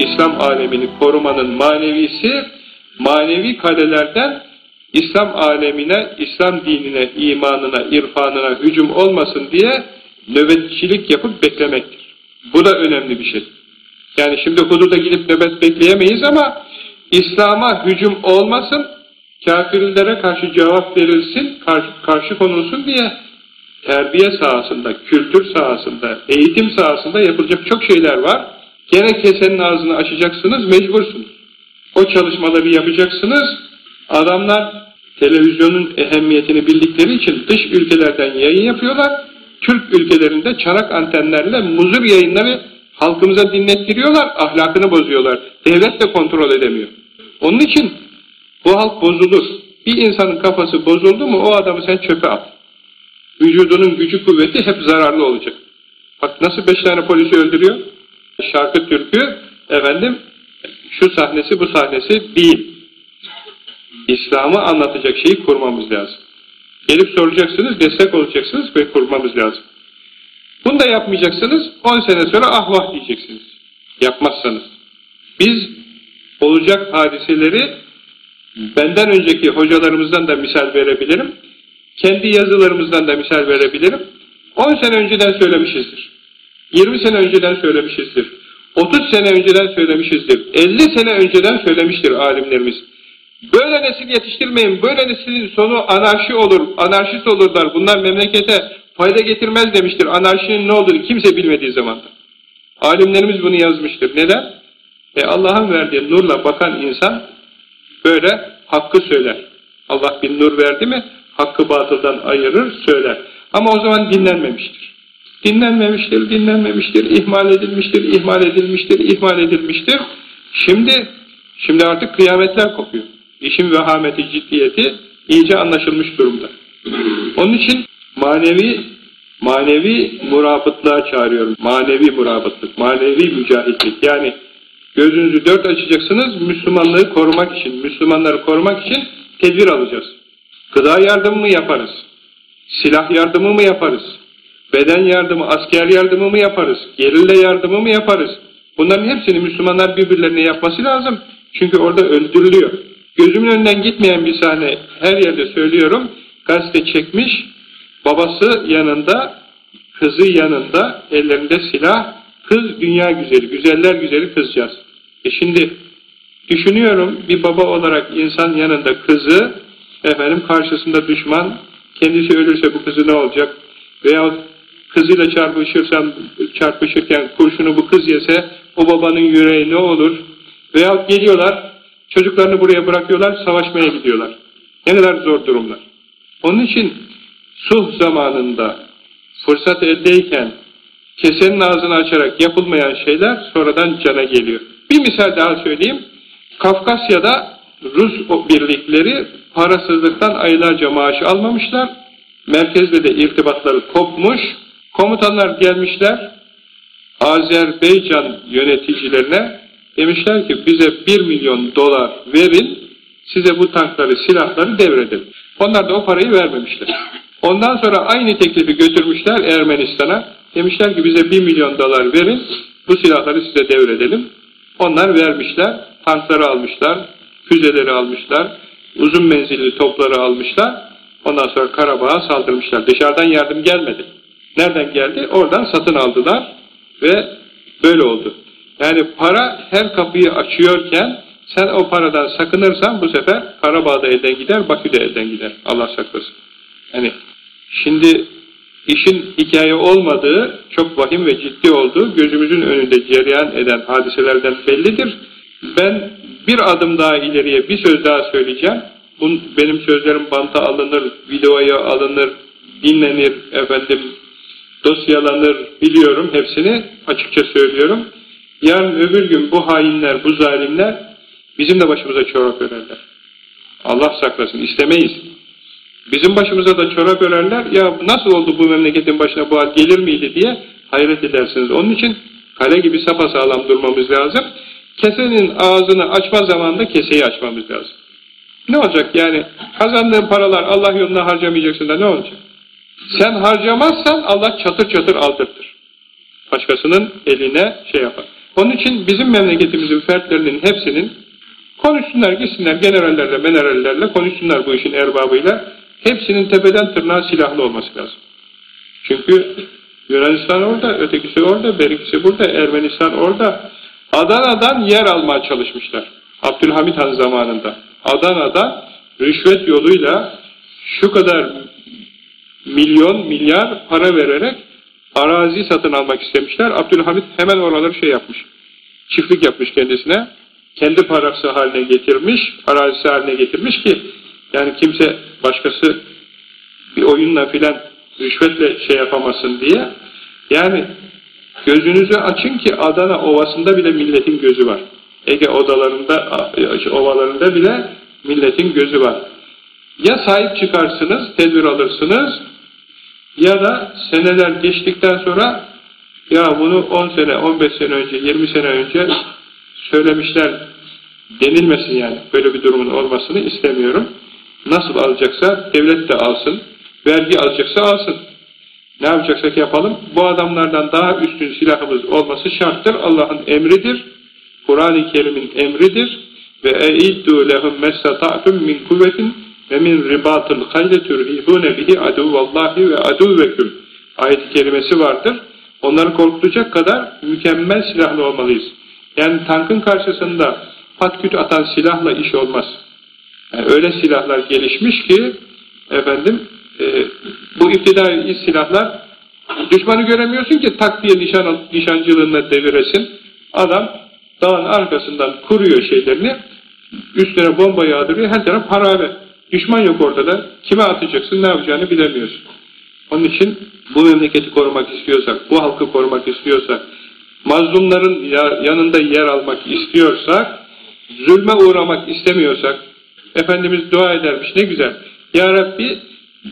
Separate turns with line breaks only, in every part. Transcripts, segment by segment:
İslam alemini korumanın manevisi, manevi kalelerden İslam alemine, İslam dinine, imanına, irfanına hücum olmasın diye nöbetçilik yapıp beklemektir. Bu da önemli bir şey. Yani şimdi hududa gidip nöbet bekleyemeyiz ama İslam'a hücum olmasın, kafirlere karşı cevap verilsin, karşı, karşı konulsun diye terbiye sahasında, kültür sahasında, eğitim sahasında yapılacak çok şeyler var. Gene kesenin ağzını açacaksınız, mecbursunuz. O çalışmaları yapacaksınız. Adamlar televizyonun ehemmiyetini bildikleri için dış ülkelerden yayın yapıyorlar. Türk ülkelerinde çanak antenlerle muzur yayınları halkımıza dinlettiriyorlar, ahlakını bozuyorlar. Devlet de kontrol edemiyor. Onun için bu halk bozulur. Bir insanın kafası bozuldu mu o adamı sen çöpe at. Vücudunun gücü kuvveti hep zararlı olacak. Bak nasıl beş tane polisi öldürüyor? Şarkı türkü, efendim şu sahnesi bu sahnesi değil. İslam'ı anlatacak şeyi kurmamız lazım. Gelip soracaksınız, destek olacaksınız ve kurmamız lazım. Bunu da yapmayacaksınız, 10 sene sonra ah vah diyeceksiniz. Yapmazsanız. Biz olacak hadiseleri benden önceki hocalarımızdan da misal verebilirim. Kendi yazılarımızdan da misal verebilirim. 10 sene önceden söylemişizdir. 20 sene önceden söylemişizdir. 30 sene önceden söylemişizdir. 50 sene önceden söylemiştir alimlerimiz. Böyle nesil yetiştirmeyin, böyle neslin sonu anarşi olur, anarşist olurlar, bunlar memlekete fayda getirmez demiştir. Anarşinin ne olduğunu kimse bilmediği zamanda. Alimlerimiz bunu yazmıştır. Neden? E Allah'ın verdiği nurla bakan insan böyle hakkı söyler. Allah bir nur verdi mi hakkı batıldan ayırır, söyler. Ama o zaman dinlenmemiştir. Dinlenmemiştir, dinlenmemiştir, ihmal edilmiştir, ihmal edilmiştir, ihmal edilmiştir. Şimdi, şimdi artık kıyametler kopuyor. İşin vehameti, ciddiyeti iyice anlaşılmış durumda. Onun için manevi manevi murabıtlığa çağırıyorum. Manevi murabıtlık, manevi mücahitlik. Yani gözünüzü dört açacaksınız Müslümanlığı korumak için, Müslümanları korumak için tedbir alacağız. Gıda yardımı mı yaparız? Silah yardımı mı yaparız? Beden yardımı, asker yardımı mı yaparız? Gerilla yardımı mı yaparız? Bunların hepsini Müslümanlar birbirlerine yapması lazım. Çünkü orada öldürülüyor. Gözümün önünden gitmeyen bir sahne her yerde söylüyorum. Gazete çekmiş, babası yanında, kızı yanında, ellerinde silah, kız dünya güzeli, güzeller güzeli kızcağız. E şimdi düşünüyorum bir baba olarak insan yanında kızı, efendim karşısında düşman, kendisi ölürse bu kızı ne olacak? Veya kızıyla çarpışırsan, çarpışırken kurşunu bu kız yese o babanın yüreği ne olur? Veya geliyorlar, çocuklarını buraya bırakıyorlar, savaşmaya gidiyorlar. Ne kadar zor durumlar. Onun için sulh zamanında fırsat eldeyken kesenin ağzını açarak yapılmayan şeyler sonradan cana geliyor. Bir misal daha söyleyeyim. Kafkasya'da Rus birlikleri parasızlıktan aylarca maaş almamışlar. Merkezde de irtibatları kopmuş. Komutanlar gelmişler Azerbaycan yöneticilerine demişler ki bize 1 milyon dolar verin size bu tankları, silahları devredelim. Onlar da o parayı vermemişler. Ondan sonra aynı teklifi götürmüşler Ermenistan'a. Demişler ki bize 1 milyon dolar verin bu silahları size devredelim. Onlar vermişler, tankları almışlar, füzeleri almışlar, uzun menzilli topları almışlar. Ondan sonra Karabağ'a saldırmışlar. Dışarıdan yardım gelmedi. Nereden geldi? Oradan satın aldılar ve böyle oldu. Yani para her kapıyı açıyorken sen o paradan sakınırsan bu sefer Karabağ'da elden gider, Bakü'de elden gider. Allah saklasın. Yani şimdi işin hikaye olmadığı, çok vahim ve ciddi olduğu gözümüzün önünde cereyan eden hadiselerden bellidir. Ben bir adım daha ileriye bir söz daha söyleyeceğim. Bun, benim sözlerim banta alınır, videoya alınır, dinlenir, efendim dosyalanır biliyorum hepsini açıkça söylüyorum. Yarın öbür gün bu hainler, bu zalimler bizim de başımıza çorap örerler. Allah saklasın istemeyiz. Bizim başımıza da çorap örerler. Ya nasıl oldu bu memleketin başına bu hal gelir miydi diye hayret edersiniz. Onun için kale gibi sapasağlam durmamız lazım. Kesenin ağzını açma zamanında keseyi açmamız lazım. Ne olacak yani kazandığın paralar Allah yoluna harcamayacaksın da ne olacak? Sen harcamazsan Allah çatır çatır aldırtır. Başkasının eline şey yapar. Onun için bizim memleketimizin fertlerinin hepsinin konuşsunlar, gitsinler generallerle, minerallerle konuşsunlar bu işin erbabıyla. Hepsinin tepeden tırnağa silahlı olması lazım. Çünkü Yunanistan orada, ötekisi orada, berikisi burada, Ermenistan orada. Adana'dan yer almaya çalışmışlar. Abdülhamit Han zamanında. Adana'dan rüşvet yoluyla şu kadar milyon, milyar para vererek arazi satın almak istemişler. Abdülhamit hemen oraları şey yapmış. Çiftlik yapmış kendisine. Kendi parası haline getirmiş, arazisi haline getirmiş ki yani kimse başkası bir oyunla filan rüşvetle şey yapamasın diye. Yani gözünüzü açın ki Adana Ovası'nda bile milletin gözü var. Ege odalarında, ovalarında bile milletin gözü var. Ya sahip çıkarsınız, tedbir alırsınız ya da seneler geçtikten sonra ya bunu 10 sene, 15 sene önce, 20 sene önce söylemişler denilmesin yani. Böyle bir durumun olmasını istemiyorum. Nasıl alacaksa devlet de alsın, vergi alacaksa alsın. Ne yapacaksak yapalım. Bu adamlardan daha üstün silahımız olması şarttır. Allah'ın emridir. Kur'an-ı Kerim'in emridir. Ve eiddu lehum mestata'tum min kuvvetin ve min ribatıl hayle turhibune bihi aduvallahi ve aduvveküm ayet-i kerimesi vardır. Onları korkutacak kadar mükemmel silahlı olmalıyız. Yani tankın karşısında patküt atan silahla iş olmaz. Yani öyle silahlar gelişmiş ki efendim e, bu iftidai silahlar düşmanı göremiyorsun ki tak diye nişan, nişancılığına deviresin. Adam dağın arkasından kuruyor şeylerini üstüne bomba yağdırıyor her taraf harabe. Düşman yok ortada. Kime atacaksın ne yapacağını bilemiyorsun. Onun için bu memleketi korumak istiyorsak, bu halkı korumak istiyorsak, mazlumların yanında yer almak istiyorsak, zulme uğramak istemiyorsak, Efendimiz dua edermiş ne güzel. Ya Rabbi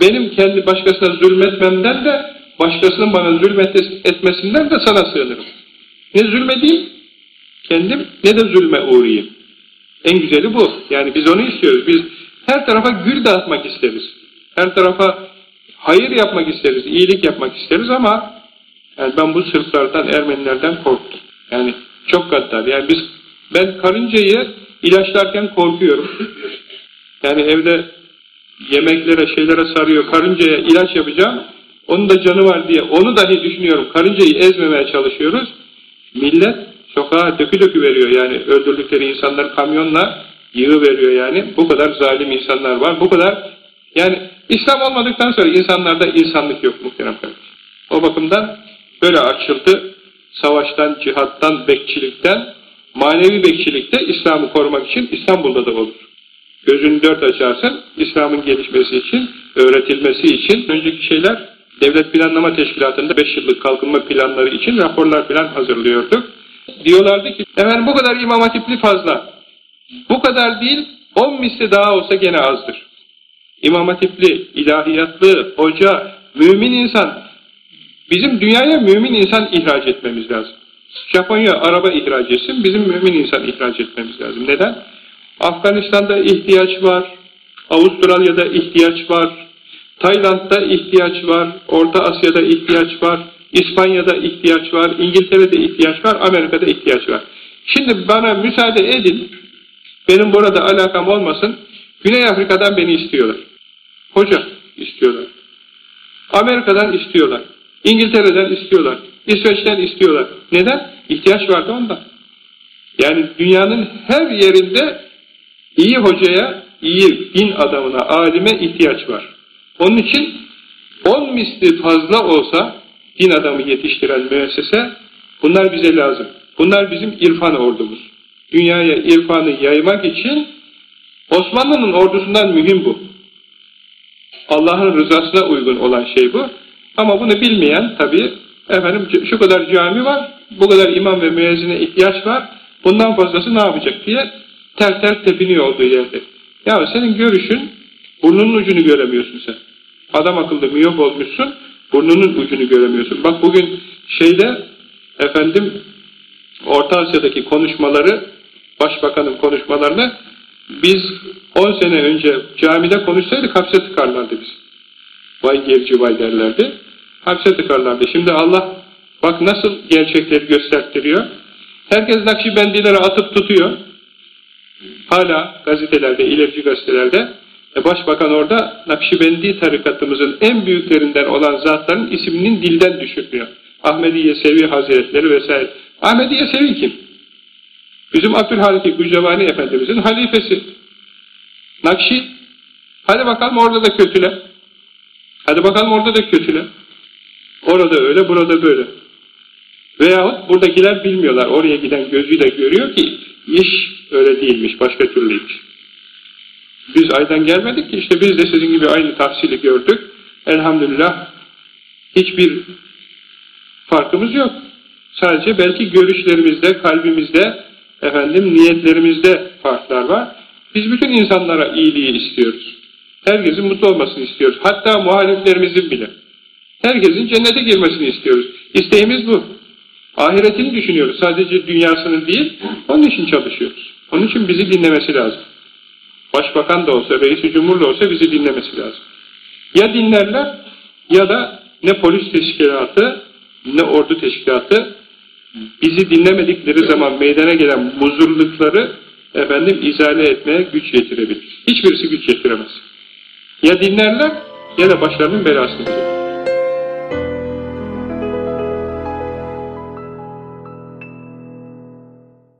benim kendi başkasına zulmetmemden de başkasının bana zulmetmesinden de sana sığınırım. Ne zulmedeyim kendim ne de zulme uğrayayım. En güzeli bu. Yani biz onu istiyoruz. Biz her tarafa gül dağıtmak isteriz. Her tarafa hayır yapmak isteriz, iyilik yapmak isteriz ama yani ben bu Sırplardan, Ermenilerden korktum. Yani çok gaddar. Yani biz ben karıncayı ilaçlarken korkuyorum. Yani evde yemeklere, şeylere sarıyor, karıncaya ilaç yapacağım. Onun da canı var diye onu dahi düşünüyorum. Karıncayı ezmemeye çalışıyoruz. Millet sokağa dökü dökü veriyor yani öldürdükleri insanlar kamyonla yığı veriyor yani. Bu kadar zalim insanlar var. Bu kadar yani İslam olmadıktan sonra insanlarda insanlık yok muhterem kardeşim. O bakımdan böyle açıldı. Savaştan, cihattan, bekçilikten, manevi bekçilikte İslam'ı korumak için İstanbul'da da olur. Gözünü dört açarsın, İslam'ın gelişmesi için, öğretilmesi için önceki şeyler Devlet Planlama Teşkilatı'nda 5 yıllık kalkınma planları için raporlar falan hazırlıyorduk. Diyorlardı ki, efendim bu kadar imam hatipli fazla. Bu kadar değil, 10 misli daha olsa gene azdır. İmam hatipli, ilahiyatlı, hoca, mümin insan, bizim dünyaya mümin insan ihraç etmemiz lazım. Japonya araba ihraç etsin, bizim mümin insan ihraç etmemiz lazım. Neden? Afganistan'da ihtiyaç var, Avustralya'da ihtiyaç var, Tayland'da ihtiyaç var, Orta Asya'da ihtiyaç var, İspanya'da ihtiyaç var, İngiltere'de ihtiyaç var, Amerika'da ihtiyaç var. Şimdi bana müsaade edin, benim burada alakam olmasın, Güney Afrika'dan beni istiyorlar. Hoca istiyorlar. Amerika'dan istiyorlar. İngiltere'den istiyorlar. İsveç'ten istiyorlar. Neden? İhtiyaç vardı ondan. Yani dünyanın her yerinde iyi hocaya, iyi din adamına, alime ihtiyaç var. Onun için on misli fazla olsa din adamı yetiştiren müessese bunlar bize lazım. Bunlar bizim irfan ordumuz. Dünyaya irfanı yaymak için Osmanlı'nın ordusundan mühim bu. Allah'ın rızasına uygun olan şey bu. Ama bunu bilmeyen tabii efendim şu kadar cami var, bu kadar imam ve müezzine ihtiyaç var, bundan fazlası ne yapacak diye ter ter tepiniyor olduğu yerde. Ya senin görüşün burnunun ucunu göremiyorsun sen. Adam akıllı miyop olmuşsun, burnunun ucunu göremiyorsun. Bak bugün şeyde efendim Orta Asya'daki konuşmaları, başbakanın konuşmalarını biz 10 sene önce camide konuşsaydık hapse tıkarlardı biz. Vay gerici vay derlerdi. Hapse tıkarlardı. Şimdi Allah bak nasıl gerçekleri göstertiriyor. Herkes Nakşibendileri atıp tutuyor. Hala gazetelerde, ilerici gazetelerde e başbakan orada Nakşibendi tarikatımızın en büyüklerinden olan zatların isminin dilden düşürmüyor. Ahmediye Sevi Hazretleri vesaire. Ahmediye Sevi kim? Bizim Abdülhalik Gücevani Efendimizin halifesi. Nakşi. Hadi bakalım orada da kötüle. Hadi bakalım orada da kötüle. Orada öyle, burada böyle. Veyahut buradakiler bilmiyorlar. Oraya giden gözüyle görüyor ki iş öyle değilmiş, başka türlüymüş. Biz aydan gelmedik ki işte biz de sizin gibi aynı tahsili gördük. Elhamdülillah hiçbir farkımız yok. Sadece belki görüşlerimizde, kalbimizde, efendim niyetlerimizde farklar var. Biz bütün insanlara iyiliği istiyoruz. Herkesin mutlu olmasını istiyoruz. Hatta muhaliflerimizin bile. Herkesin cennete girmesini istiyoruz. İsteğimiz bu. Ahiretini düşünüyoruz. Sadece dünyasını değil, onun için çalışıyoruz. Onun için bizi dinlemesi lazım. Başbakan da olsa, reis cumhur da olsa bizi dinlemesi lazım. Ya dinlerler ya da ne polis teşkilatı ne ordu teşkilatı bizi dinlemedikleri zaman meydana gelen muzurlukları efendim izale etmeye güç yetirebilir. Hiçbirisi güç yetiremez. Ya dinlerler ya da başlarının belasını verir.